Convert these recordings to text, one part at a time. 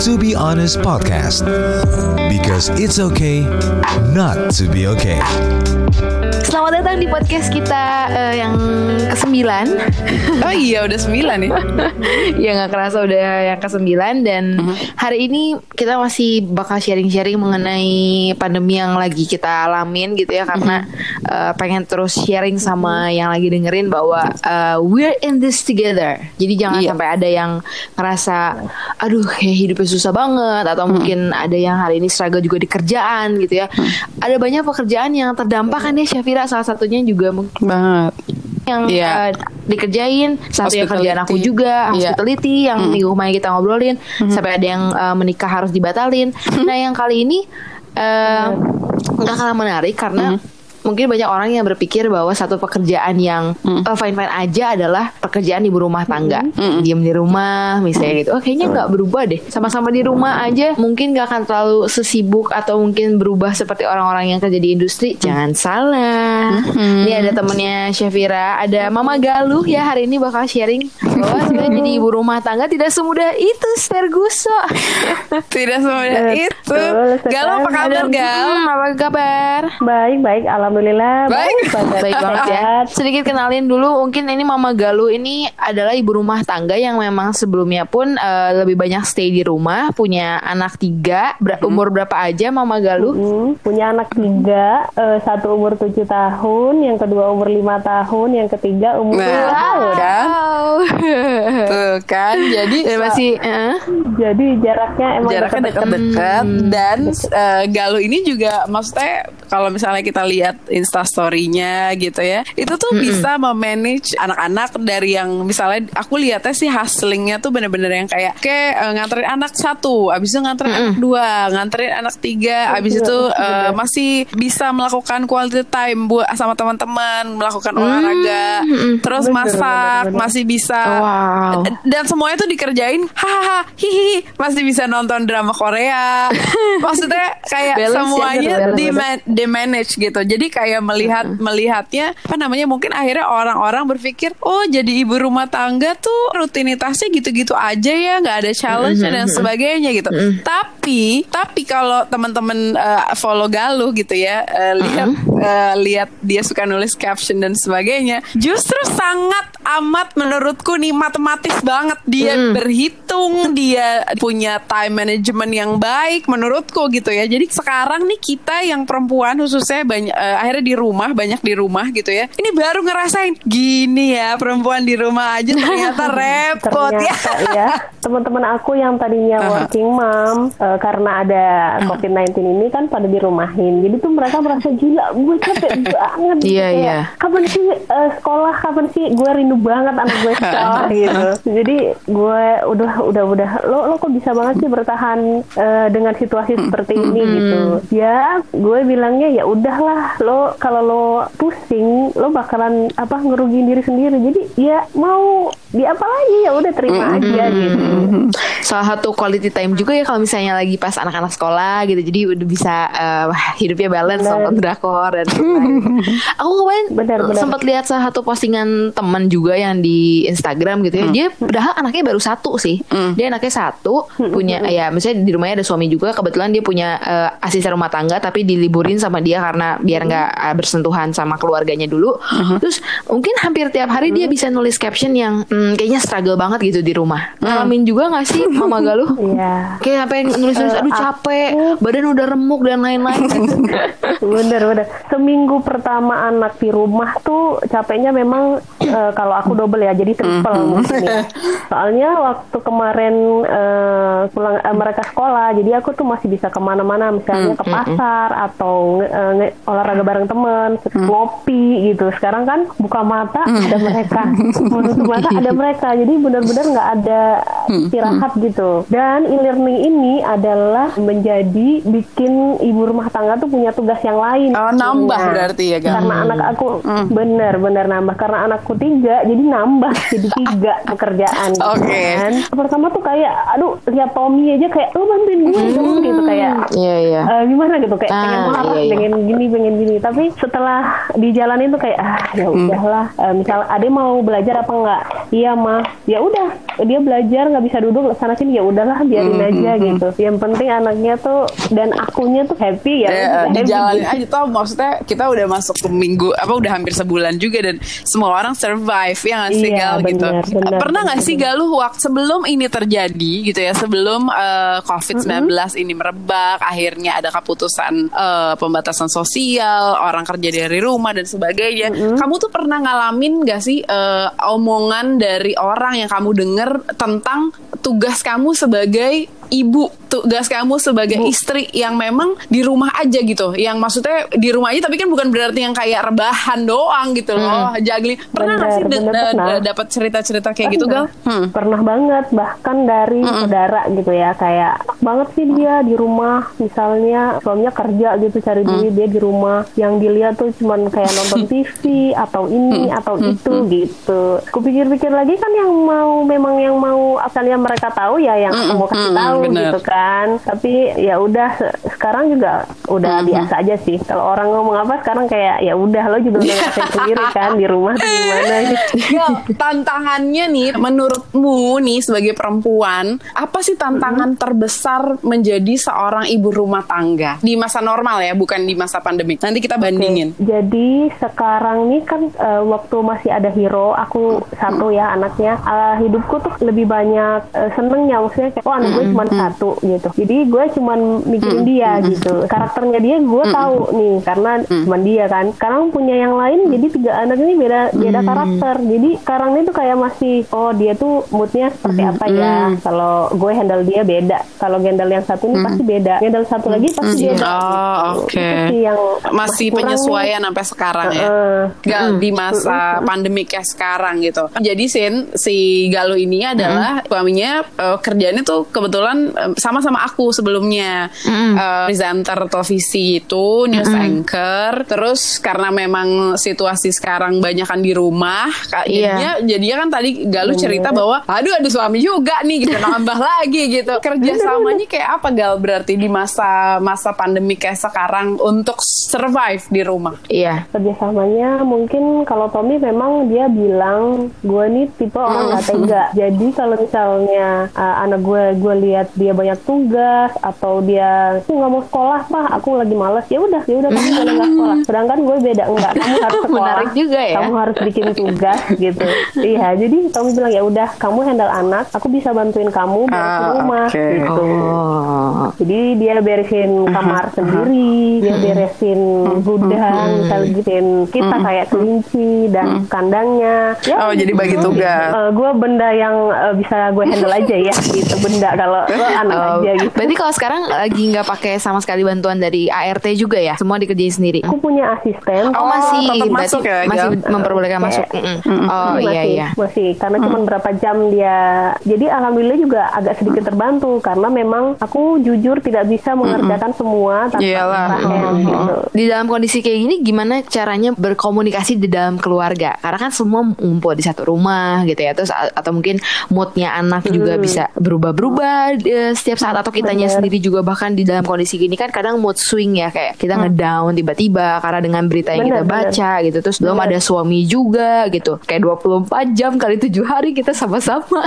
To Be Honest Podcast. Because it's okay not to be okay. Selamat datang di podcast kita uh, yang ke-9 Oh iya udah sembilan ya Ya gak kerasa udah yang ke-9 Dan Mhm. hari ini kita masih bakal sharing-sharing mengenai pandemi yang lagi kita alamin gitu ya Karena uh, pengen terus sharing sama yang lagi dengerin bahwa uh, We're in this together Jadi jangan Iya. sampai ada yang ngerasa Aduh kayak hidupnya susah banget Atau Mhm. mungkin ada yang hari ini struggle juga di kerjaan gitu ya. Mhm. Ada banyak pekerjaan yang terdampak kan ya Syafira. Salah satunya juga mungkin Banget. yang Iya. uh, dikerjain. Satu yang kerjaan aku juga Iya. hospitality yang minggu kemarin kita ngobrolin. Sampai ada yang uh, menikah harus dibatalin. Nah yang kali ini uh, nggak kalah menarik karena mungkin banyak orang yang berpikir bahwa satu pekerjaan yang fine fine aja adalah pekerjaan ibu rumah tangga. Diam di rumah misalnya gitu. Oh kayaknya nggak berubah deh. Sama-sama di rumah aja. Mungkin nggak akan terlalu sesibuk atau mungkin berubah seperti orang-orang yang kerja di industri. Jangan salah. Ini ada temennya Syafira ada Mama Galuh ya hari ini bakal sharing bahwa sebenarnya jadi ibu rumah tangga tidak semudah itu Sterguso Tidak semudah itu. Sekali. Gal apa kabar Gal? Hmm, apa kabar? Baik, baik. Alhamdulillah. Baik. Baik banget ya. Sedikit kenalin dulu, mungkin ini Mama Galuh ini adalah ibu rumah tangga yang memang sebelumnya pun eh, lebih banyak stay di rumah, punya anak tiga, Ber- umur berapa aja Mama Galuh? Hmm, punya anak tiga, eh, satu umur tujuh tahun, yang kedua umur lima tahun, yang ketiga umur Nah, tahun. kan? Tuh kan Jadi Dan masih eh, Jadi jaraknya emang jaraknya dekat-dekat dan eh, Galuh ini juga maksudnya kalau misalnya kita lihat instastorynya gitu ya. Itu tuh bisa memanage anak-anak dari yang misalnya aku lihatnya sih hustlingnya tuh bener-bener yang kayak kayak eh, nganterin anak satu abis itu nganterin anak dua nganterin anak tiga abis itu eh, masih bisa melakukan quality time buat sama teman-teman melakukan olahraga terus Bener, masak bener, bener. masih bisa Wow. dan semuanya tuh dikerjain hahaha hihi masih bisa nonton drama Korea. Maksudnya kayak Balance ya, semuanya balance. di di manage gitu. Jadi kayak melihat melihatnya apa namanya mungkin akhirnya orang-orang berpikir oh jadi ibu rumah tangga tuh rutinitasnya gitu-gitu aja ya nggak ada challenge dan sebagainya gitu. Tapi tapi kalau teman-teman uh, follow Galuh gitu ya uh, lihat uh, lihat dia suka nulis caption dan sebagainya justru sangat amat menurutku nih matematis banget. Dia berhitung dia punya time management yang baik menurutku gitu ya. Jadi sekarang nih kita yang perempuan khususnya banyak eh, akhirnya di rumah banyak di rumah gitu ya ini baru ngerasain gini ya perempuan di rumah aja ternyata repot ya Ternyata ya, teman-teman aku yang tadinya Aha. working mom eh, karena ada COVID-19 ini kan pada dirumahin. Jadi tuh mereka merasa gila, gue capek banget. Iya, Kayak, iya. Kapan sih eh, sekolah? Kapan sih gue rindu banget anak gue sekolah gitu. Jadi gue udah udah udah lo lo kok bisa banget sih bertahan eh, dengan situasi seperti ini gitu. Ya, gue bilangnya ya udahlah lo kalau lo pusing lo bakalan apa ngerugiin diri sendiri. Jadi ya mau di apa lagi? Ya udah terima aja gitu. salah satu quality time juga ya kalau misalnya lagi pas anak-anak sekolah gitu. Jadi udah bisa wah, hidupnya balance nonton drakor dan lain-lain. aku kemarin sempat lihat salah satu postingan teman juga yang di Instagram gitu ya. Dia padahal anaknya baru satu sih. Dia anaknya satu punya ya misalnya di rumahnya ada suami juga. Kebetulan dia punya eh, asisten rumah tangga tapi diliburin sama dia karena biar nggak eh, bersentuhan sama keluarganya dulu. Terus mungkin hampir tiap hari dia bisa nulis caption yang hmm, kayaknya struggle banget gitu di rumah ngalamin juga nggak sih Mama Galuh Iya. Kayak sampai nulis-nulis aduh capek, badan udah remuk dan lain-lain. Bener bener. Seminggu pertama anak di rumah tuh capeknya memang eh, kalau aku double ya, jadi triple mungkin ya. Soalnya waktu kemarin eh, pulang eh, mereka sekolah, jadi aku tuh masih bisa ke mana-mana, misalnya ke pasar atau eh, nge- olahraga bareng teman, ngopi gitu. Sekarang kan buka mata ada mereka, menutup mata ada mereka, jadi benar-benar nggak ada istirahat gitu. Dan e-learning ini adalah menjadi bikin ibu rumah tangga tuh punya tugas yang lain. Oh, nambah Nah, berarti ya, Gal? Karena anak aku bener bener nambah karena anakku tiga, jadi nambah jadi tiga pekerjaan. gitu Oke. kan. Pertama tuh kayak, aduh lihat Tommy aja kayak, lo bantuin gue dong gitu kayak. Iya iya. eh, gimana gitu kayak Ah, pengen marah, iya, iya. pengen gini, pengen gini. Tapi setelah dijalanin tuh kayak ah ya udahlah. Eh, misal Ade mau belajar apa enggak? Iya mah. Ya udah dia belajar nggak bisa duduk sana sini ya udahlah biarin Mm, aja mm, mm. gitu yang penting anaknya tuh dan akunya tuh happy ya Eh, happy dijalanin gitu. aja toh maksudnya kita udah masuk ke minggu apa udah hampir sebulan juga dan semua orang survive ya nggak sih Iya, Gal gitu benar, pernah nggak sih Gal lu waktu sebelum ini terjadi gitu ya sebelum eh, covid 19 ini merebak akhirnya ada keputusan eh, pembatasan sosial orang kerja dari rumah dan sebagainya kamu tuh pernah ngalamin gak sih eh, omongan dari orang yang kamu dengar tentang tugas kamu sebagai ibu tugas kamu sebagai istri yang memang di rumah aja gitu. Yang maksudnya di rumah aja tapi kan bukan berarti yang kayak rebahan doang gitu loh juggling. Pernah nggak sih pernah. de- dapat cerita-cerita kayak gitu gal? Hmm. Pernah banget bahkan dari saudara gitu ya kayak banget sih dia di rumah. Misalnya suaminya kerja gitu cari duit dia di rumah. Yang dilihat tuh cuman kayak nonton TV atau ini atau itu gitu. Kupikir-pikir lagi kan yang mau memang yang mau asalnya mereka tahu ya yang aku mau kasih mm, tahu bener. gitu kan. Tapi ya udah se- sekarang juga udah biasa aja sih. Kalau orang ngomong apa sekarang kayak ya udah lo juga udah ngerasain sendiri kan di rumah tuh gimana gitu. Gal, tantangannya nih menurutmu nih sebagai perempuan apa sih tantangan terbesar menjadi seorang ibu rumah tangga di masa normal ya bukan di masa pandemi nanti kita bandingin Jadi sekarang nih kan eh, waktu masih ada hero, aku satu ya anaknya. eh, hidupku tuh lebih banyak eh, senengnya, maksudnya kayak oh anak gue cuma satu gitu. Jadi gue cuma mikirin dia gitu. Karakternya dia gue tahu nih karena cuma dia kan. Sekarang punya yang lain, jadi tiga anak ini beda beda karakter. Jadi sekarang ini tuh kayak masih oh dia tuh moodnya seperti apa ya. Kalau gue handle dia beda. Kalau handle yang satu ini pasti beda. Handle satu lagi pasti beda. Oh, gitu. oke. Itu sih yang masih penyesuaian sampai sekarang ya. Gal di masa pandemi kayak sekarang gitu. Jadi Sin si Galuh ini adalah suaminya eh, kerjanya tuh kebetulan eh, sama-sama aku sebelumnya Eh, presenter televisi itu news anchor. Terus karena memang situasi sekarang banyak kan di rumah, Kak, Iya. jadinya jadinya kan tadi Galuh cerita bahwa aduh ada suami juga nih gitu nambah lagi gitu. Kerjasamanya kayak apa Gal berarti di masa masa pandemi kayak sekarang untuk survive di rumah? Iya. kerjasamanya mungkin kalau Tommy memang dia bilang gue nih tipe orang nggak tega jadi kalau misalnya uh, anak gue gue lihat dia banyak tugas atau dia aku nggak mau sekolah pak aku lagi males ya udah ya udah kamu boleh nggak sekolah sedangkan gue beda enggak kamu harus sekolah Menarik juga ya. kamu harus bikin tugas gitu iya jadi Tommy bilang ya udah kamu handle anak aku bisa bantuin kamu beresin Ah, rumah oke. gitu Oh. jadi dia beresin kamar sendiri, dia beresin gudang, misalnya bikin kita kayak kelinci dan kandangnya. Ya, Oh, jadi bagi tugas. gue benda yang eh, bisa gue handle aja ya, gitu benda kalau anak Oh, aja gitu. Berarti kalau sekarang lagi nggak pakai sama sekali bantuan dari ART juga ya? Semua dikerjain sendiri. Aku punya asisten. Oh, masih tetap berarti masuk ya, masih memperbolehkan masuk. Mm-mm. Oh masih, iya iya. masih karena cuma berapa jam dia. Jadi alhamdulillah juga agak sedikit terbantu karena memang aku jujur tidak bisa mengerjakan semua tanpa Iyalah. Rahel, gitu. Di dalam kondisi kayak gini gimana caranya berkomunikasi di dalam keluarga? Karena kan semua ngumpul di satu rumah gitu ya. Terus atau mungkin moodnya anak juga bisa berubah-berubah eh, setiap saat atau kitanya Bener. sendiri juga bahkan di dalam kondisi gini kan kadang mood swing ya kayak kita ngedown tiba-tiba karena dengan berita yang kita Bener, bener. baca gitu. Terus belum Bener. ada suami juga gitu. Kayak 24 jam kali 7 hari kita sama-sama.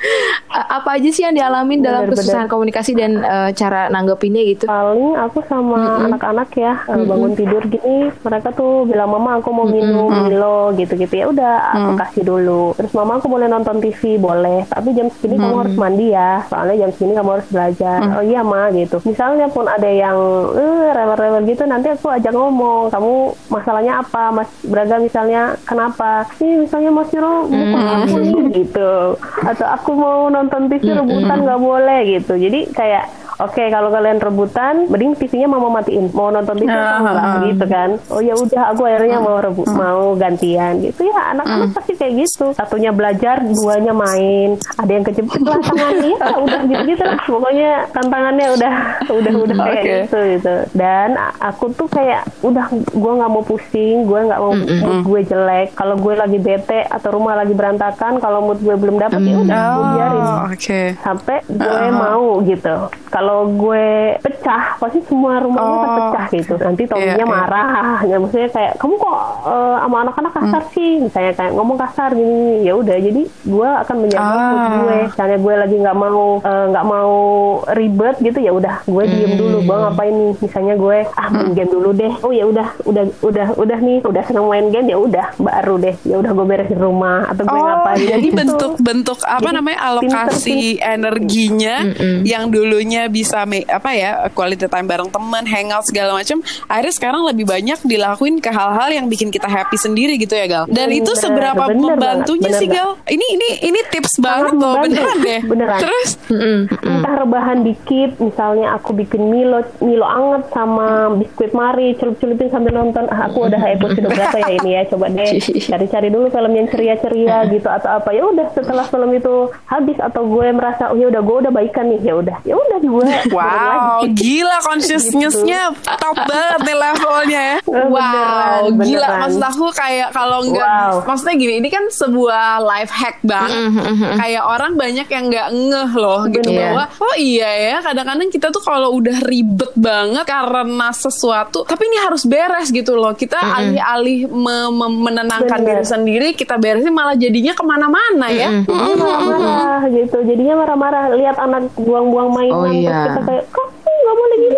Apa aja sih yang dialamin dalam Bener, kesusahan komunikasi dan eh, cara nanggepinnya gitu? paling aku sama anak-anak ya eh, bangun tidur gini mereka tuh bilang mama aku mau minum Milo gitu-gitu ya udah aku kasih dulu terus mama aku boleh nonton TV boleh tapi jam segini kamu harus mandi ya soalnya jam segini kamu harus belajar. Oh iya ma gitu. Misalnya pun ada yang eh, rewel-rewel gitu nanti aku ajak ngomong kamu masalahnya apa? Mas Braga misalnya kenapa? Ini misalnya mas Niro bukan aku nih gitu. Atau aku mau nonton TV rebutan nggak boleh gitu. Jadi kayak Oke, kalau kalian rebutan, mending TV-nya mama matiin. Mau nonton TV atau enggak gitu kan? Oh ya udah, aku akhirnya mau rebu mau gantian gitu ya. Anak-anak pasti kayak gitu. Satunya belajar, duanya main. Ada yang kejepit lah tangannya, ya udah gitu-gitu lah. Pokoknya tantangannya udah udah udah kayak Oke. gitu gitu. Dan aku tuh kayak udah gue nggak mau pusing, gue nggak mau mood gue jelek. Kalau gue lagi bete atau rumah lagi berantakan, kalau mood gue belum dapet ya udah gue biarin Oh, oke. sampai gue mau gitu. Kalau kalau gue pecah pasti semua rumahnya Oh. pecah gitu. nanti Tominya Iya, iya. marah. Ya maksudnya kayak kamu kok eh, sama anak-anak kasar Hmm. sih? Misalnya kayak ngomong kasar gini ya udah jadi gue akan menjaga Ah. gue. Misalnya gue lagi nggak mau eh, nggak mau ribet gitu ya udah gue diem Hmm. dulu gue ngapain nih? Misalnya gue ah main game dulu deh. Oh ya udah udah udah udah nih. Udah seneng main game ya udah baru deh. Ya udah gue beresin rumah. Atau gue Oh, ngapain jadi gitu. bentuk-bentuk apa Jadi namanya alokasi energinya yang dulunya bisa me- apa ya quality time bareng teman, hangout segala macam, akhirnya sekarang lebih banyak dilakuin ke hal-hal yang bikin kita happy sendiri gitu ya Gal. Dan itu Bener, seberapa bener membantunya banget, sih Gal? Ini ini ini tips banget loh beneran deh. Beneran. Terus entah rebahan dikit misalnya aku bikin Milo Milo anget sama biskuit mari celup-celupin sambil nonton ah, aku udah episode berapa ya ini ya coba deh cari-cari dulu film yang ceria-ceria gitu atau apa ya udah setelah film itu habis atau gue merasa oh ya udah gue udah baikan nih ya udah ya udah gue Wow, gila consciousness-nya top banget nih levelnya ya. Eh, Wow, beneran, gila. beneran. Maksud aku kayak kalau nggak, Wow. maksudnya gini, ini kan sebuah life hack banget. kayak orang banyak yang nggak ngeh loh gitu Bener. bahwa oh iya ya, kadang-kadang kita tuh kalau udah ribet banget karena sesuatu, tapi ini harus beres gitu loh. Kita alih-alih me- me- menenangkan Bener. diri sendiri, kita beresin malah jadinya ke mana-mana ya. Jadi marah-marah gitu jadinya marah-marah lihat anak buang-buang mainan Oh, iya. Kita kayak kok nggak boleh gini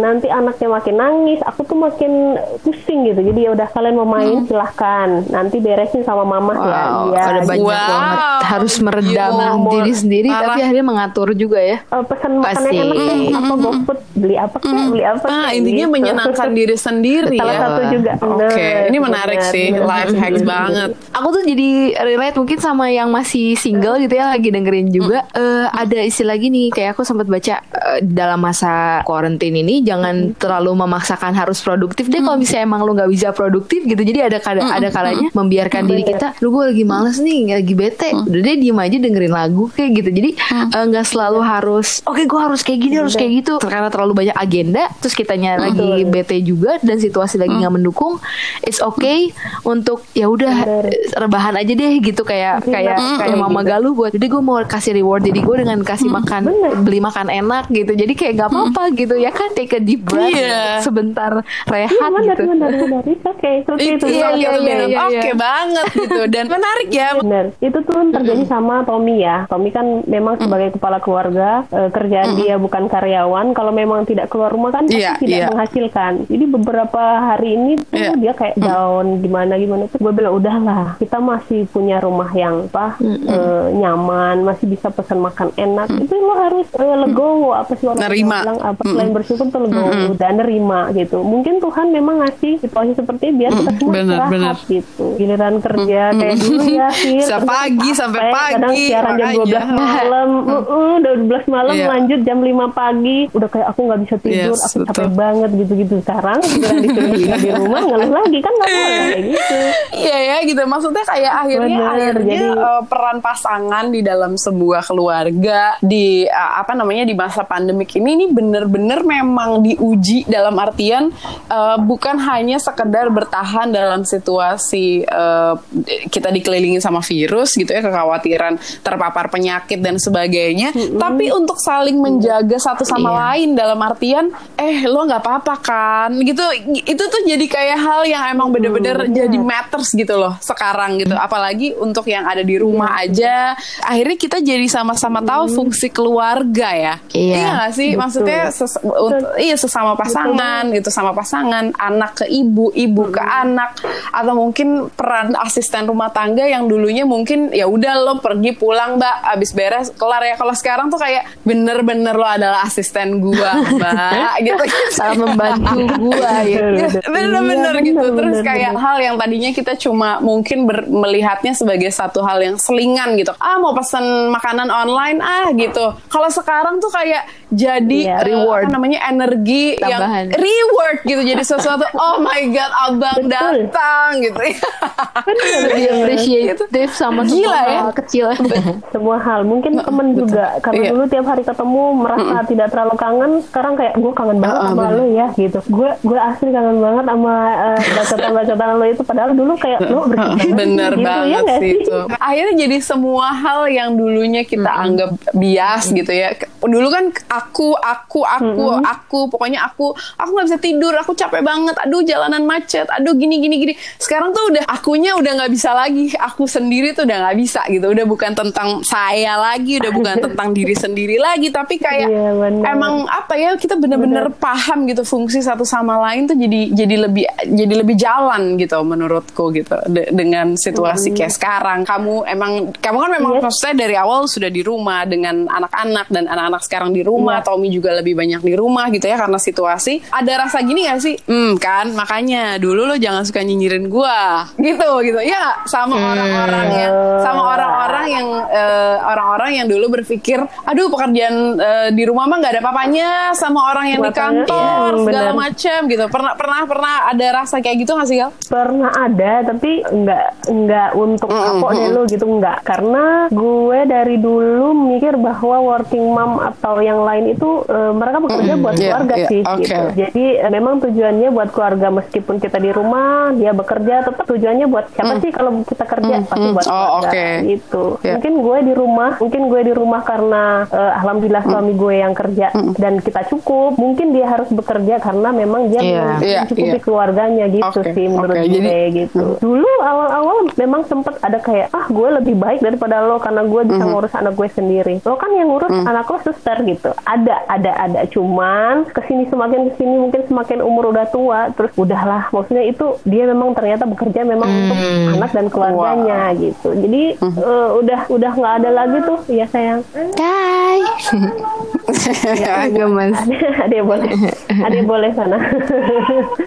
nanti anaknya makin nangis aku tuh makin pusing gitu jadi ya udah kalian mau main silahkan nanti beresin sama mama ya Wow, iya ada banyak Wow. banget harus meredam Gila. diri sendiri Parah. tapi akhirnya mengatur juga ya. Eh, pesan makanan enak deh apa GoFood beli apa kek beli apa Ah, intinya gitu. menyenangkan diri sendiri salah ya. satu juga Oke, Bener, ini menarik bener, sih, bener. life hacks banget. Aku tuh jadi relate mungkin sama yang masih single gitu ya lagi dengerin juga Eh, ada istilah gini kayak aku sempat baca eh, dalam masa quarantine ini jangan terlalu memaksakan harus produktif. Deh kalau misalnya emang lu nggak bisa produktif gitu jadi ada kada ada kalanya membiarkan diri kita lu gue lagi males nih lagi bete. Udah deh diem aja dengerin lagu kayak gitu. Jadi eh, nggak selalu harus oke gue harus kayak gini harus kayak gitu. Karena terlalu banyak agenda terus kitanya lagi bete juga dan situasi lagi nggak mendukung it's okay untuk ya udah rebahan aja deh gitu. Kayak kayak kayak mama galuh buat jadi gue mau kasih reward diri gue dengan kasih makan beli makan enak gitu. Jadi kayak gak apa-apa gitu ya kan? Take a deep breath Iya. sebentar Iya rehat benar gitu benar oke seperti Itu itu Iya, iya, iya, iya, oke iya. banget gitu dan menarik ya. Benar, itu tuh terjadi sama Tommy ya. Tommy kan memang sebagai kepala keluarga, eh, kerjaan dia bukan karyawan. Kalau memang tidak keluar rumah kan pasti Iya, tidak iya. menghasilkan. Jadi beberapa hari ini tuh Iya. dia kayak down gimana gimana tuh. Gue bilang udahlah, kita masih punya rumah yang apa eh, nyaman, masih bisa pesan makan enak. Itu lo harus eh, legowo apa sih orang bilang apa selain bersyukur tuh legowo dan nerima gitu. Mungkin Tuhan memang ngasih situasi seperti ini biar kita semua benar, istirahat benar. gitu. Giliran kerja kayak dulu ya, Fir. Pagi sampai capek, kadang pagi, siaran jam makanya. 12 malam uh, uh, udah 12 malam Iya. lanjut jam 5 pagi udah kayak aku nggak bisa tidur Yes, aku capek betul. banget gitu-gitu sekarang giliran disuruh tinggal di rumah ngeluh lagi kan nggak boleh kayak gitu Iya ya gitu maksudnya kayak akhirnya Bener, akhirnya jadi- eh, peran pasangan di dalam sebuah keluarga di eh, apa namanya di masa pandemik ini ini bener-bener memang diuji dalam artian eh, bukan hanya sekedar bertahan dalam situasi eh, kita dikelilingi sama virus gitu ya kekhawatiran terpapar penyakit dan sebagainya tapi untuk saling menjaga satu sama Iya. lain dalam artian eh lo nggak apa-apa kan? Gitu. Itu tuh jadi kayak hal yang emang bener-bener jadi matters gitu loh sekarang gitu. Apalagi untuk yang ada di rumah aja. Akhirnya kita jadi sama-sama tahu fungsi keluarga ya. Iya. nggak sih? Maksudnya ses- untuk- iya sesama pasangan gitu sama pasangan anak ke ibu ibu ke anak atau mungkin peran asisten rumah tangga yang dulunya mungkin ya udah lo pergi pulang mbak abis beres kelar. Ya kalau sekarang tuh kayak bener-bener lo adalah asisten gua mbak gitu. Sangat membantu gua gitu. Ya, bener-bener Iya, gitu. Bener, terus bener, kayak bener. hal yang tadinya kita cuma mungkin ber- melihatnya sebagai satu hal yang selingan gitu. Ah mau pesan makanan online ah gitu. Kalau sekarang tuh kayak jadi Iya. eh, Reward. apa namanya energi Tambahan. yang reward gitu jadi sesuatu oh my god abang Betul. datang gitu lebih appreciative sama Gila semua ya. hal kecil semua hal mungkin temen juga karena Iya. dulu tiap hari ketemu merasa tidak terlalu kangen sekarang kayak gue kangen banget Ah, ah, sama bener. lo ya gitu gue gue asli kangen banget sama eh, bacaan-bacaan lo itu padahal dulu kayak lo banget Bener gitu, ya banget nggak sih itu. Akhirnya jadi semua hal yang dulunya kita anggap bias gitu ya. Dulu kan aku aku aku aku. Pokoknya aku aku nggak bisa tidur. Aku capek banget. Aduh jalanan macet. Aduh gini gini gini. Sekarang tuh udah akunya udah nggak bisa lagi. Aku sendiri tuh udah nggak bisa gitu. Udah bukan tentang saya lagi udah bukan tentang diri sendiri lagi. Tapi kayak Iya, benar. emang apa ya kita bener-bener paham gitu fungsi satu sama lain tuh jadi jadi lebih jadi lebih jalan gitu menurutku gitu De- dengan situasi kayak sekarang. Kamu emang kamu kan memang Iya. maksudnya dari awal sudah di rumah dengan anak-anak dan anak-anak sekarang di rumah Tommy juga lebih banyak di rumah gitu ya karena situasi. Ada rasa gini gak sih? Hmm kan makanya dulu lo jangan suka nyinyirin gua. Gitu gitu. Ya sama orang-orang yang sama orang-orang yang eh, orang-orang yang dulu berpikir aduh pekerjaan eh, di rumah mah nggak ada papanya sama orang yang di Makanya, kantor iya, segala macam gitu. Pernah pernah pernah ada rasa kayak gitu gak sih Gal? Pernah ada tapi nggak nggak untuk kapok deh lu gitu nggak. Karena gue dari dulu mikir bahwa working mom atau yang lain itu eh, mereka bekerja buat iya, keluarga iya, sih oke. gitu. Jadi eh, memang tujuannya buat keluarga meskipun kita di rumah dia bekerja tetap tujuannya buat siapa sih kalau kita kerja pasti buat Oh, keluarga oke. gitu. Iya. Mungkin gue di rumah mungkin gue di rumah karena eh, alhamdulillah suami gue yang kerja dan kita cukup. Mungkin dia harus bekerja karena memang dia Iya. Iya, mencukupi iya. keluarganya gitu Oke, sih menurut oke. gue Jadi- gitu. Dulu awal-awal memang sempet ada kayak ah gue lebih baik daripada lo karena gue bisa ngurus anak gue sendiri. Lo kan yang ngurus anak lo suster gitu. Ada ada ada. Cuman ke sini semakin ke sini mungkin semakin umur udah tua terus udahlah. Maksudnya itu dia memang ternyata bekerja memang untuk anak dan keluarganya gitu. Jadi eh, udah udah nggak ada lagi tuh. Ya sayang. Hai. Gemes. ada yang boleh ada yang boleh sana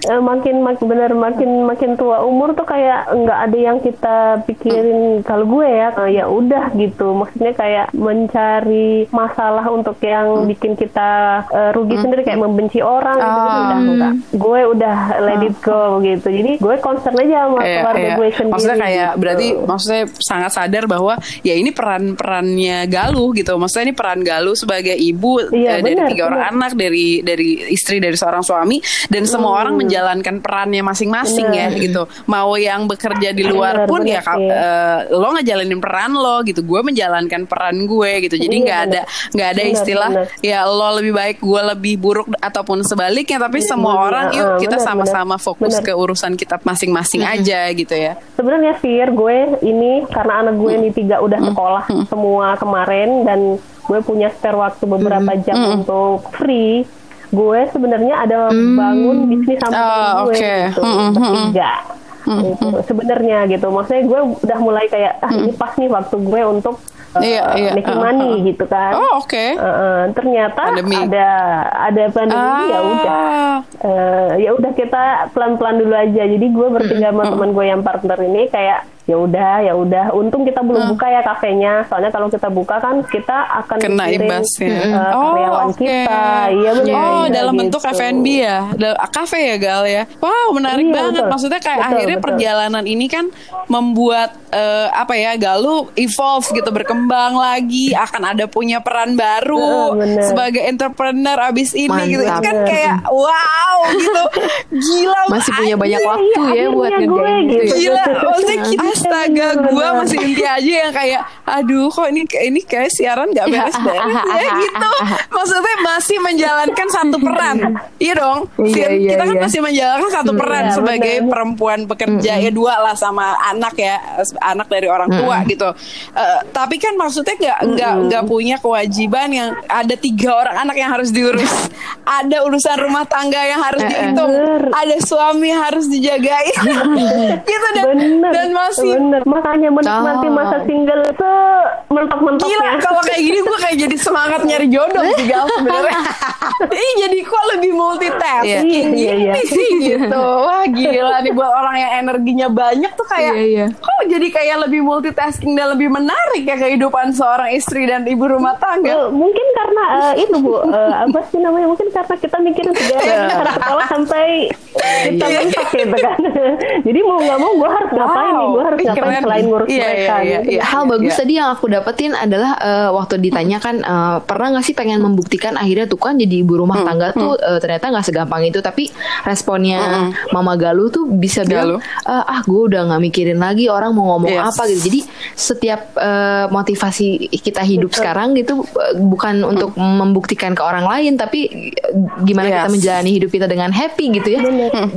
Eh, makin makin benar makin makin tua umur tuh kayak nggak ada yang kita pikirin kalau gue ya eh, ya udah gitu maksudnya kayak mencari masalah untuk yang bikin kita eh, rugi sendiri kayak membenci orang gitu, gitu udah enggak gue udah let it go gitu jadi gue concern aja sama Iya, keluarga iya. gue sendiri Maksudnya kayak gitu. berarti maksudnya sangat sadar bahwa ya ini peran-perannya Galuh gitu. Maksudnya ini peran Galuh sebagai ibu Iya, eh, dari benar, tiga orang benar. anak, dari dari istri dari seorang suami dan semua orang menjalankan perannya masing-masing ya Hmm. Gitu. Mau yang bekerja di luar Benar, pun benar ya ka- sih. eh, lo ngejalanin peran lo gitu. Gue menjalankan peran gue gitu. Jadi Iya, nggak ada nggak ada Benar, istilah benar. ya lo lebih baik gue lebih buruk ataupun sebaliknya tapi semua benar. orang yuk Ah, kita sama-sama fokus Benar. ke urusan kita masing-masing aja gitu ya. Sebenarnya Fir, gue ini karena anak gue ini tiga udah Hmm. sekolah semua kemarin dan gue punya spare waktu beberapa jam untuk free. Gue sebenarnya ada bangun bisnis sama temen gue oke. gitu, hmm, bertiga. Gitu. Sebenarnya gitu, maksudnya gue udah mulai kayak ah ini pas nih waktu gue untuk uh, Iya, iya. making Ah, money ah. gitu kan. Oh, oke. Uh, uh, ternyata Pandemi. ada ada pandemi ya udah Ah. Eh, ya udah kita pelan-pelan dulu aja. Jadi gue bertiga sama teman gue yang partner ini kayak ya udah ya udah. Untung kita belum buka ya kafenya. Soalnya kalau kita buka kan kita akan Kena mikirin, imbasnya. eh, Oh, karyawan oke. kita. Iya benar. Oh, benar dalam bentuk gitu. F&B ya, kafe ya Gal ya. Wow, menarik Iya, banget. betul. Maksudnya kayak Betul, akhirnya betul. perjalanan ini kan membuat eh, apa ya Galuh evolve gitu, berkembang lagi, akan ada punya peran baru benar. sebagai entrepreneur abis ini gitu. Itu Mantap. kan kayak wow gitu, gila. Masih punya banyak Iya, waktu iya, ya buat akhirnya gue ngerjain gitu. gitu. ya. Gila, maksudnya kita astaga gue masih inti aja yang kayak aduh kok ini ini kayak siaran gak beres-beres ya gitu. Maksudnya masih menjalankan satu peran. Iya dong. Iya, iya, kita kan iya. masih menjalankan satu peran Iya, sebagai bener. perempuan pekerja ya dua lah sama anak ya, anak dari orang tua gitu. Eh, tapi kan maksudnya nggak nggak nggak punya kewajiban yang ada tiga orang anak yang harus diurus. ada urusan rumah tangga yang harus Eh, eh. dihitung. Ada suami harus dijagain. gitu dan dan masih bener makanya menikmati Oh. masa single se mentok-mentoknya Gila kalau kayak gini gue kayak jadi semangat nyari jodoh sih Gal sebenarnya. Ih jadi kok lebih multitasking Iya, iya, iya. gini sih gitu. Wah gila nih buat orang yang energinya banyak tuh kayak Iya, iya. kok jadi kayak lebih multitasking dan lebih menarik ya kehidupan seorang istri dan ibu rumah tangga. Mungkin karena eh, itu bu eh, apa sih namanya mungkin karena kita mikirin segala sekolah sampai kita Iya. mentok gitu kan jadi mau nggak mau gue harus ngapain nih gue harus Ih, ngapain keren. selain ngurus Iya, mereka iya, gitu. iya. Hal bagus Iya. tadi yang aku dapetin adalah eh, waktu ditanya kan eh, pernah nggak sih pengen membuktikan akhirnya tuh kan jadi ibu rumah tangga tuh eh, ternyata nggak segampang itu tapi responnya Mama Galuh tuh bisa bilang "Eh, ah gue udah nggak mikirin lagi orang mau ngomong Yes. apa gitu jadi setiap eh, motivasi kita hidup sekarang gitu eh, bukan untuk membuktikan ke orang lain tapi gimana kita Yes. menjalani hidup kita dengan happy gitu ya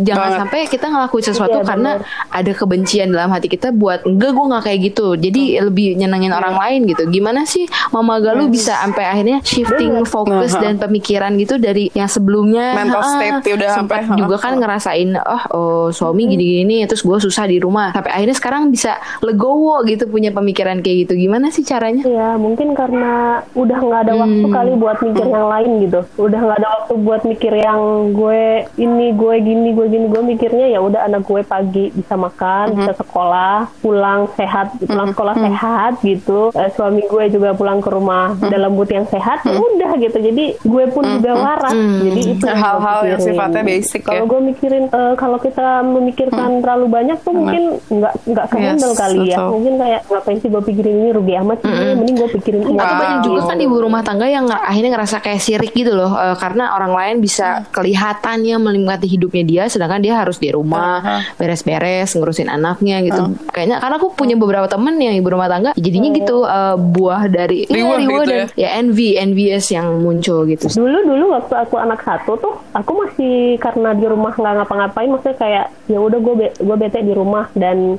jangan Banget. sampai kita ngelakuin sesuatu Iya, karena ada kebencian dalam hati kita buat enggak gue nggak kayak gitu. Jadi lebih nyenengin Iya. orang lain gitu. Gimana sih Mama Galuh bisa sampai akhirnya shifting fokus Aha. dan pemikiran gitu dari yang sebelumnya? Mental ah, state udah sempat sampai, juga kan ngerasain oh, oh suami gini-gini terus gue susah di rumah. Sampai akhirnya sekarang bisa legowo gitu punya pemikiran kayak gitu. Gimana sih caranya? Ya mungkin karena udah nggak ada waktu Hmm. kali buat mikir yang lain gitu. Udah nggak ada waktu buat mikir yang gue ini gue gini gue gini gue mikirnya ya udah anak gue pagi bisa makan Hmm. bisa sekolah pulang sehat pulang sekolah sehat gitu. Eh, suami gue juga pulang ke rumah Hmm. dalam mood yang sehat. ya Udah gitu. Jadi gue pun juga waras. Hmm. Jadi itu Hal-hal yang sifatnya basic ya. Kalau gue mikirin eh, kalau kita memikirkan terlalu banyak tuh mungkin nggak nggak kehandle Yes, kali ya. betul. Mungkin kayak ngapain sih gue pikirin ini rugi amat sih. Mending gue pikirin uang. Atau banyak juga kan ibu rumah tangga yang akhirnya ngerasa kayak sirik gitu loh eh, karena orang lain bisa kelihatannya menikmati hidupnya dia sedangkan dia harus di rumah beres-beres ngurusin anaknya gitu. Kayaknya karena aku punya beberapa temen yang ibu rumah tangga jadinya gitu eh, buah dari Riwah riwah gitu dan ya? envy envious yang muncul gitu. Dulu dulu waktu aku anak satu tuh aku masih karena di rumah nggak ngapa-ngapain maksudnya kayak ya udah gue be- gue bete di rumah dan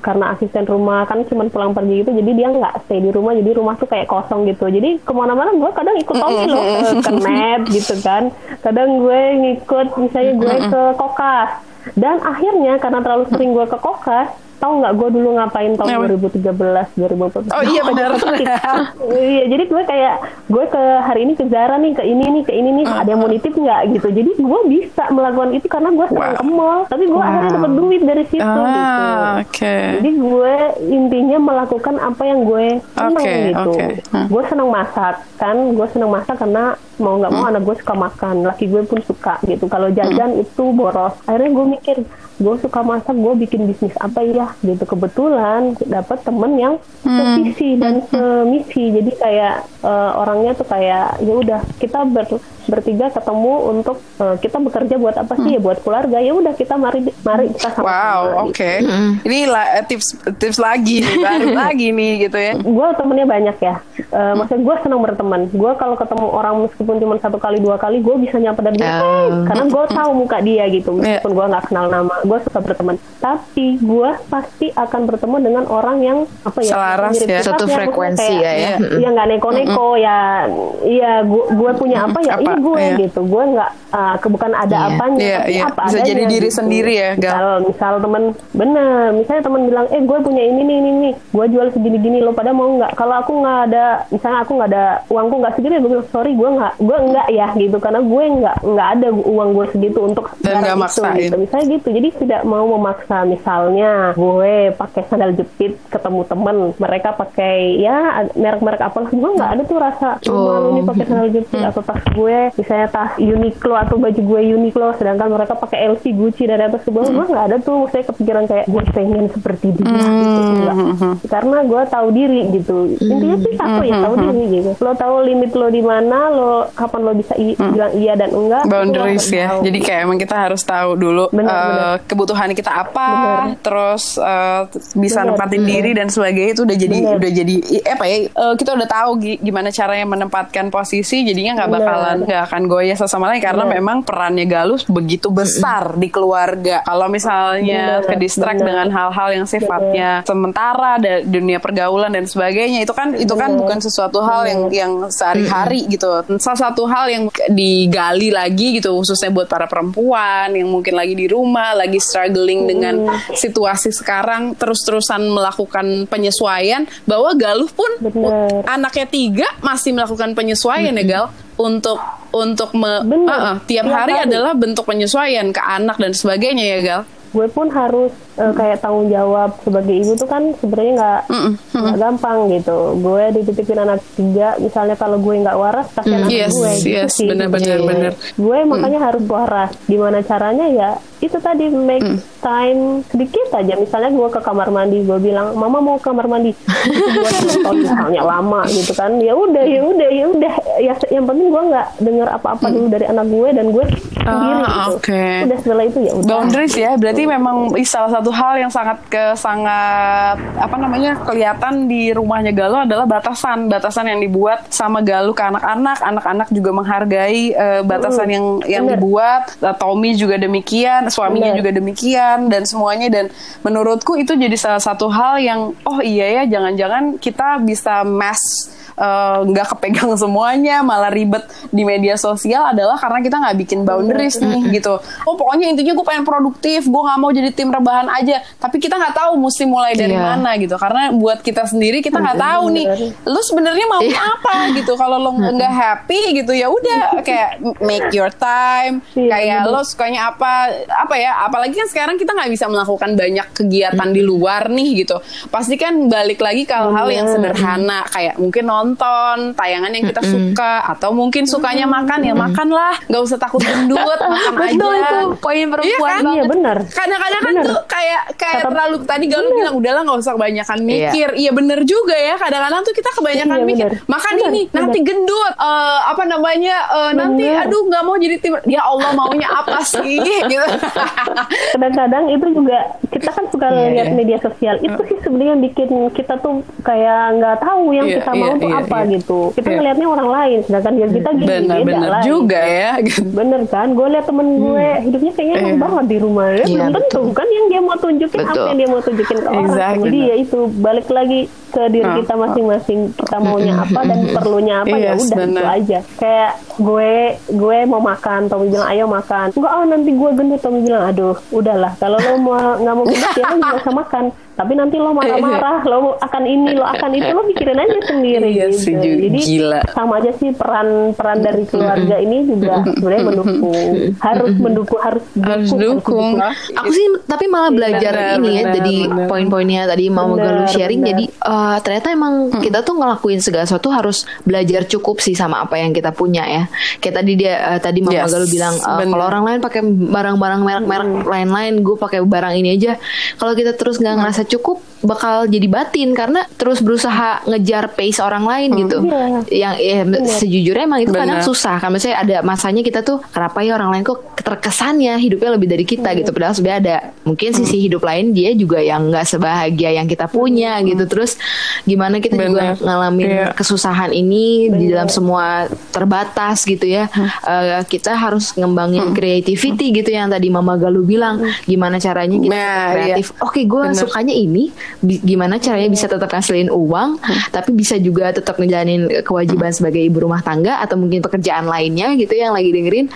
karena asisten rumah kan cuma pulang pergi gitu jadi dia nggak stay di rumah jadi rumah tuh kayak kosong gitu. Jadi ke mana-mana gue kadang ikut Tommy loh ke, ke net gitu kan. Kadang gue ngikut misalnya gue ke kokas dan akhirnya karena terlalu sering gue ke kokas tahu nggak gue dulu ngapain tahun Apa? 2013 2014 Oh iya benar. Iya, jadi gue kayak gue ke hari ini ke Zara nih, ke ini nih, ke ini nih, ada yang mau nitip nggak gitu. Jadi gue bisa melakukan itu karena gue senang Wow. ke mall, tapi gue akhirnya dapat duit dari situ gitu. Ah, oke. Jadi gue intinya melakukan apa yang gue senang Oke, gitu. oke. Hmm. Gue senang masak kan, gue senang masak karena mau nggak mau anak gue suka makan, laki gue pun suka gitu. Kalau jajan itu boros. Akhirnya gue mikir, gue suka masak, gue bikin bisnis apa ya gitu. Kebetulan dapat temen yang sevisi dan semisi. Jadi kayak eh, orangnya tuh kayak ya udah kita ber- bertiga ketemu untuk eh, kita bekerja buat apa sih ya buat keluarga. Ya udah kita mari mari kita sama-sama. Wow, gitu. oke. Ini la- eh, tips tips lagi baru lagi nih gitu ya. gue temennya banyak ya. Eh, maksudnya gue senang berteman. Gue kalau ketemu orang meskipun cuma satu kali dua kali, gue bisa nyapa dan bilang, "Hey," karena gue tahu muka dia gitu. Meskipun gue nggak kenal nama, gue suka berteman. Tapi gue pasti akan bertemu dengan orang yang apa ya? Selaras mirip ya. Satu frekuensi kayak, ya, ya. Iya nggak neko-neko ya. Iya, gue gue punya apa ya? Apa? Ini gue Iya. gitu. Gue nggak uh, ke- bukan ada Iya. apanya, Iya, tapi iya. apa Bisa adanya jadi diri gitu. sendiri ya, Gal. Misal, misal temen bener, misalnya temen bilang, eh gue punya ini nih ini nih, gue jual segini-gini lo pada mau nggak? Kalau aku nggak ada, misalnya aku nggak ada uangku nggak segini, gue bilang sorry gue nggak, gue nggak ya gitu, karena gue nggak nggak ada uang gue segitu untuk Dan nggak maksain. gitu. Misalnya gitu, jadi tidak mau memaksa. Misalnya gue pakai sandal jepit ketemu temen, mereka pakai ya merek-merek apa lah, gue nggak ada tuh rasa oh. malu nih pakai sandal jepit atau tas gue, misalnya tas Uniqlo atau baju gue Uniqlo, sedangkan mereka pakai LV Gucci dari atas ke bawah, gue nggak ada tuh, saya kepikiran kayak gue pengen seperti dia gitu, enggak. Karena gue tahu diri gitu. Intinya sih satu ya tahu diri gitu. Lo tahu limit lo di mana, lo kapan lo bisa i- bilang iya dan enggak. boundaries ya. tahu. Jadi kayak emang kita harus tahu dulu Benar, eh, benar. kebutuhan kita apa, Benar. terus eh, bisa Benar, nempatin diri dan sebagainya itu udah jadi Benar. udah jadi i- apa ya? eh, kita udah tahu gi- gimana caranya menempatkan posisi. Jadinya nggak bakalan nggak akan goyah satu sama lain karena Benar. memang perannya Galus begitu besar di keluarga. Kalau misalnya Benar, ke distract benar. dengan hal-hal yang sifatnya sementara da- dunia pergaulan dan sebagainya itu kan itu kan bukan sesuatu hal yang yang sehari-hari gitu. Salah satu hal yang digali lagi gitu khususnya buat para perempuan yang mungkin lagi di rumah, lagi struggling dengan situasi sekarang terus-terusan melakukan penyesuaian bahwa Galuh pun Benar. anaknya tiga masih melakukan penyesuaian ya Gal untuk untuk me-. Ah, ah, tiap Tiap hari hari. adalah bentuk penyesuaian ke anak dan sebagainya ya Gal. gue pun harus eh, kayak tanggung jawab sebagai ibu tuh kan sebenarnya nggak nggak gampang gitu. Gue dititipin anak tiga misalnya kalau gue nggak waras kasihan anak Yes, gue. Gitu yes, sih benar, benar, sebenarnya. benar. gue makanya harus waras. Gimana caranya? Ya itu tadi make time sedikit aja. Misalnya gue ke kamar mandi gue bilang mama mau ke kamar mandi. Itu buat nonton misalnya lama gitu kan. Ya udah ya udah ya udah. Ya yang penting gue nggak dengar apa-apa dulu dari anak gue dan gue sendiri Ah, gitu oke. udah setelah itu ya udah Boundaries ya, berarti memang salah satu hal yang sangat ke sangat apa namanya kelihatan di rumahnya Galuh adalah batasan, batasan yang dibuat sama Galuh ke anak-anak, anak-anak juga menghargai eh, batasan yang yang bener. dibuat. Tommy juga demikian, suaminya Bener. juga demikian dan semuanya dan menurutku itu jadi salah satu hal yang oh iya ya jangan-jangan kita bisa mass eh, nggak kepegang semuanya malah ribet di media sosial adalah karena kita nggak bikin boundaries nih gitu. Oh pokoknya intinya gue pengen produktif gue nggak mau jadi tim rebahan aja. Tapi kita nggak tahu mesti mulai dari Iya. mana gitu. Karena buat kita sendiri kita nggak tahu nih lu sebenarnya mau Iya. apa gitu. Kalau lo nggak happy gitu ya udah kayak make your time Iya, kayak lo sukanya apa apa ya apalagi kan sekarang kita nggak bisa melakukan banyak kegiatan di luar nih gitu. Pasti kan balik lagi ke hal-hal yang sederhana kayak mungkin nonton tayangan yang kita suka atau mungkin sukanya makan ya makan lah nggak usah takut gendut makan Betul aja. itu poin perempuan Iya kan? iya benar. Kadang-kadang kan Bener. tuh kayak kayak Kata- terlalu tadi Galuh bilang udahlah nggak usah kebanyakan mikir. Iya bener juga ya. Kadang-kadang tuh kita kebanyakan Iya, mikir bener. makan Bener, ini nanti gendut Eh, apa namanya eh, nanti Bener. aduh nggak mau jadi tim ya Allah maunya apa sih? Gitu. Kadang-kadang itu juga kita kan suka Iya, lihat iya. media sosial. Itu sih sebenarnya yang bikin kita tuh kayak nggak tahu yang Iya, kita iya, mau tuh iya, apa iya. gitu kita Iya. ngelihatnya orang lain sedangkan ya kita gini beda bener-bener lah juga gitu. ya gitu. bener kan gue lihat temen gue hidupnya kayaknya enak Iya. banget di rumah ya Iya, belum tentu kan yang dia mau tunjukin apa Betul. yang dia mau tunjukin ke orang Exactly. jadi ya itu balik lagi ke diri Ah, kita masing-masing. Kita maunya apa dan perlunya apa ya Yes, udah itu bener. aja. Kayak gue gue mau makan Tommy bilang ayo makan. Enggak ah nanti gue gendut Tommy bilang aduh udahlah. Kalau lo mau nggak mau gendut ya lo nggak usah makan. Tapi nanti lo marah-marah lo akan ini lo akan itu lo pikirin aja sendiri Iya gitu. jadi Gila. sama aja sih peran peran dari keluarga ini juga sebenarnya mendukung. Harus mendukung harus harus dukung Aku sih tapi malah belajar Benar, ini ya benar, jadi poin-poinnya tadi mau Benar, Galuh sharing benar. jadi eh, ternyata emang kita tuh ngelakuin segala sesuatu harus belajar cukup sih sama apa yang kita punya ya. Kayak tadi dia eh, tadi Mama Yes, Galuh bilang benar. kalau orang lain pakai barang-barang merek-merek lain-lain, gue pakai barang ini aja. Kalau kita terus nggak ngerasa cukup bakal jadi batin karena terus berusaha ngejar pace orang lain gitu. Iya. Yang ya, sejujurnya emang itu kadang susah. Kan misalnya ada masanya kita tuh kenapa ya orang lain kok terkesannya hidupnya lebih dari kita gitu. Padahal sebenarnya ada. Mungkin sisi hidup lain dia juga yang nggak sebahagia yang kita punya gitu. Terus gimana kita juga Benar. ngalamin Iya. kesusahan ini di dalam semua terbatas gitu ya. Eh, kita harus ngembangin creativity gitu yang tadi Mama Galuh bilang. Gimana caranya kita Nah, tetap kreatif? Oke gue Benar. sukanya ini. Gimana caranya bisa tetap ngasilin uang tapi bisa juga tetap ngejalanin kewajiban sebagai ibu rumah tangga atau mungkin pekerjaan lainnya gitu yang lagi dengerin.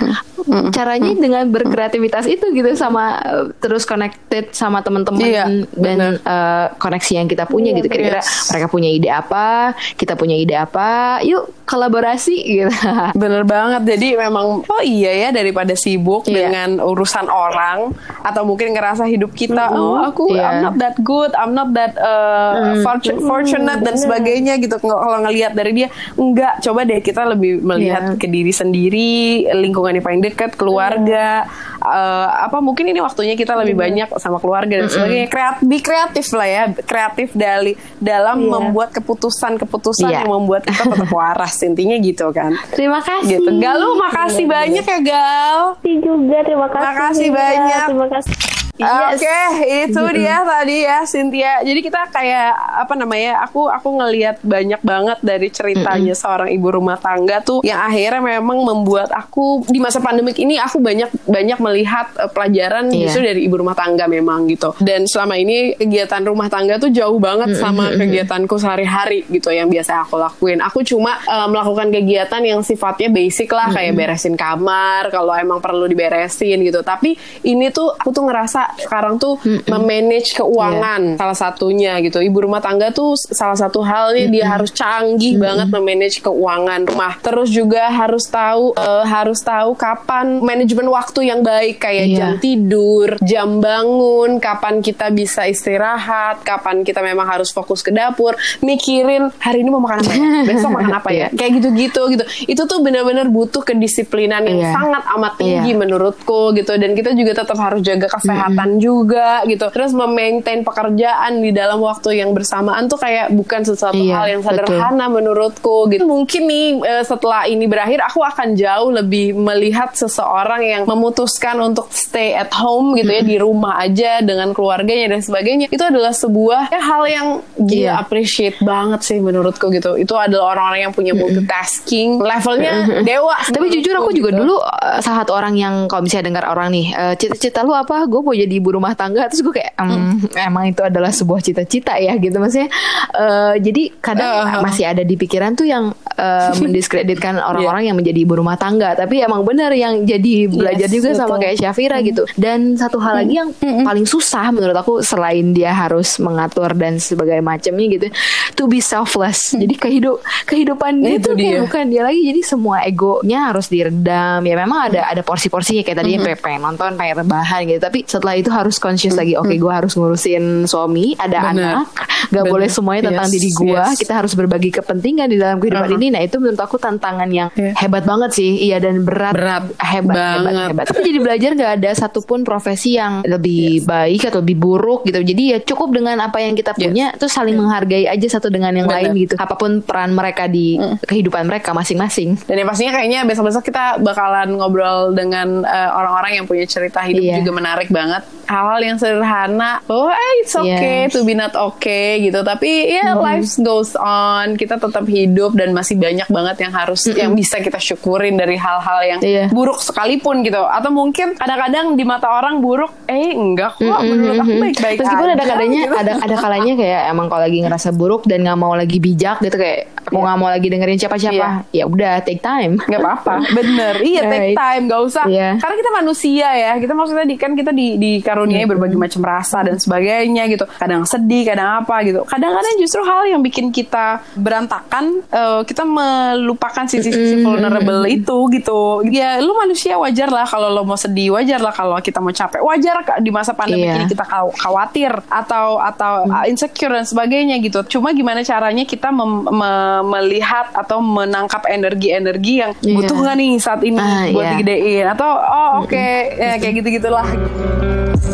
Caranya dengan berkreativitas itu gitu sama uh, terus connected sama teman-teman Iya, dan uh, koneksi yang kita punya gitu kira-kira Mereka punya ide apa kita punya ide apa yuk kolaborasi gitu Bener banget. Jadi memang oh iya ya daripada sibuk Iya. dengan urusan orang atau mungkin ngerasa hidup kita oh aku Iya. I'm not that good, I'm not that uh, fortu- fortunate dan sebagainya gitu. Kalau ngelihat dari dia enggak, coba deh kita lebih melihat Iya. ke diri sendiri, lingkungan yang paling dekat, keluarga. Uh, apa mungkin ini waktunya kita lebih banyak sama keluarga dan sebagainya. Kreat, be kreatif lah ya, kreatif dari dalam Iya. membuat keputusan-keputusan Iya. yang membuat kita tetap waras intinya gitu kan terima kasih gitu. Galuh makasih banyak ya Gal. Juga terima kasih Makasih juga. banyak. terima kasih Oke, itu dia tadi ya Cynthia. Jadi kita kayak apa namanya? Aku aku ngelihat banyak banget dari ceritanya seorang ibu rumah tangga tuh yang akhirnya memang membuat aku di masa pandemik ini aku banyak banyak melihat eh, pelajaran Iya. justru dari ibu rumah tangga memang gitu. Dan selama ini kegiatan rumah tangga tuh jauh banget sama kegiatanku sehari-hari gitu yang biasa aku lakuin. Aku cuma eh, melakukan kegiatan yang sifatnya basic lah kayak beresin kamar kalau emang perlu diberesin gitu. Tapi ini tuh aku tuh ngerasa sekarang tuh memanage keuangan salah satunya gitu. Ibu rumah tangga tuh salah satu halnya dia harus canggih banget memanage keuangan rumah. Terus juga harus tahu eh, harus tahu kapan manajemen waktu yang baik kayak Iya. jam tidur, jam bangun, kapan kita bisa istirahat, kapan kita memang harus fokus ke dapur, mikirin hari ini mau makan apa ya, besok makan apa ya, kayak gitu-gitu gitu. Itu tuh benar-benar butuh kedisiplinan yang Iya. sangat amat tinggi Iya. menurutku gitu. Dan kita juga tetap harus jaga kesehatan kesehatan juga gitu. Terus memaintain pekerjaan di dalam waktu yang bersamaan tuh kayak bukan sesuatu Iya, hal yang sederhana menurutku gitu. Mungkin nih eh, setelah ini berakhir aku akan jauh lebih melihat seseorang yang memutuskan untuk stay at home gitu ya di rumah aja dengan keluarganya dan sebagainya. Itu adalah sebuah ya, hal yang gila Iya. appreciate banget sih menurutku gitu. Itu adalah orang-orang yang punya multitasking, levelnya dewa. Tapi jujur aku juga gitu. dulu uh, salah satu orang yang kalau misalnya dengar orang nih uh, cita-cita lu apa? Gue mau jadi ibu rumah tangga. Terus gue kayak "Em, emang itu adalah sebuah cita-cita ya gitu maksudnya. uh, jadi kadang Uh, masih ada di pikiran tuh yang uh, mendiskreditkan orang-orang yang menjadi ibu rumah tangga. Tapi emang benar yang jadi belajar Yes, juga sama betul. kayak Syafira gitu. Dan satu hal lagi yang paling susah menurut aku selain dia harus mengatur dan sebagai macamnya gitu, to be selfless. Jadi kehidup kehidupan dia Itu tuh kayak dia. bukan dia lagi jadi semua egonya harus diredam ya memang ada ada porsi-porsinya kayak tadi yang kayak pengen nonton pengen rebahan gitu tapi setelah itu harus conscious lagi oke gue harus ngurusin suami ada Bener. anak gak Bener. boleh semuanya tentang Yes, diri gue yes. kita harus berbagi kepentingan di dalam kehidupan Uh-huh. ini nah itu menurut aku tantangan yang Iya. hebat banget sih iya dan berat Berat hebat hebat banget. hebat tapi jadi belajar gak ada satupun profesi yang lebih baik atau lebih buruk gitu jadi ya cukup dengan apa yang kita Yes. punya terus saling menghargai aja satu dengan yang Bener. lain gitu apa pun peran mereka di kehidupan mereka masing-masing Dan yang pastinya kayaknya besok-besok kita bakalan ngobrol dengan eh, orang-orang yang punya cerita hidup Iya. juga menarik banget. Hal-hal yang sederhana, oh eh, it's okay Yes. to be not okay gitu. Tapi ya life goes on, kita tetap hidup dan masih banyak banget yang harus yang bisa kita syukurin dari hal-hal yang Iya. buruk sekalipun gitu. Atau mungkin kadang-kadang di mata orang buruk, eh enggak kok menurut aku baik-baik Meskipun ada kadanya gitu. ada ada kalanya kayak emang kalau lagi ngerasa buruk dan nggak mau lagi bijak gitu kayak aku nggak mau lagi dengerin siapa-siapa. Ya udah take time. nggak apa-apa bener iya take Right. time gak usah Iya. karena kita manusia ya kita maksudnya di, kan kita di dikaruniai berbagai macam rasa dan sebagainya gitu. Kadang sedih kadang apa gitu. Kadang-kadang justru hal yang bikin kita berantakan eh, kita melupakan sisi-sisi vulnerable itu gitu. Ya lu manusia wajar lah kalau lo mau sedih wajar lah kalau kita mau capek. Wajar di masa pandemi Iya. ini kita khaw- khawatir atau atau uh, insecure dan sebagainya gitu. Cuma gimana caranya kita mem- me- melihat atau menangkap energi-energi yang Iya. butuh nggak nih saat ini Ah, buat iya. digedein? Atau oh oke ya, kayak gitu gitulah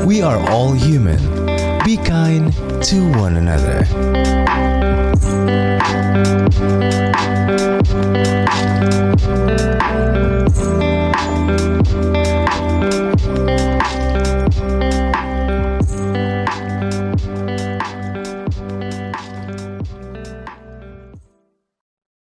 We are all human. Be kind to one another.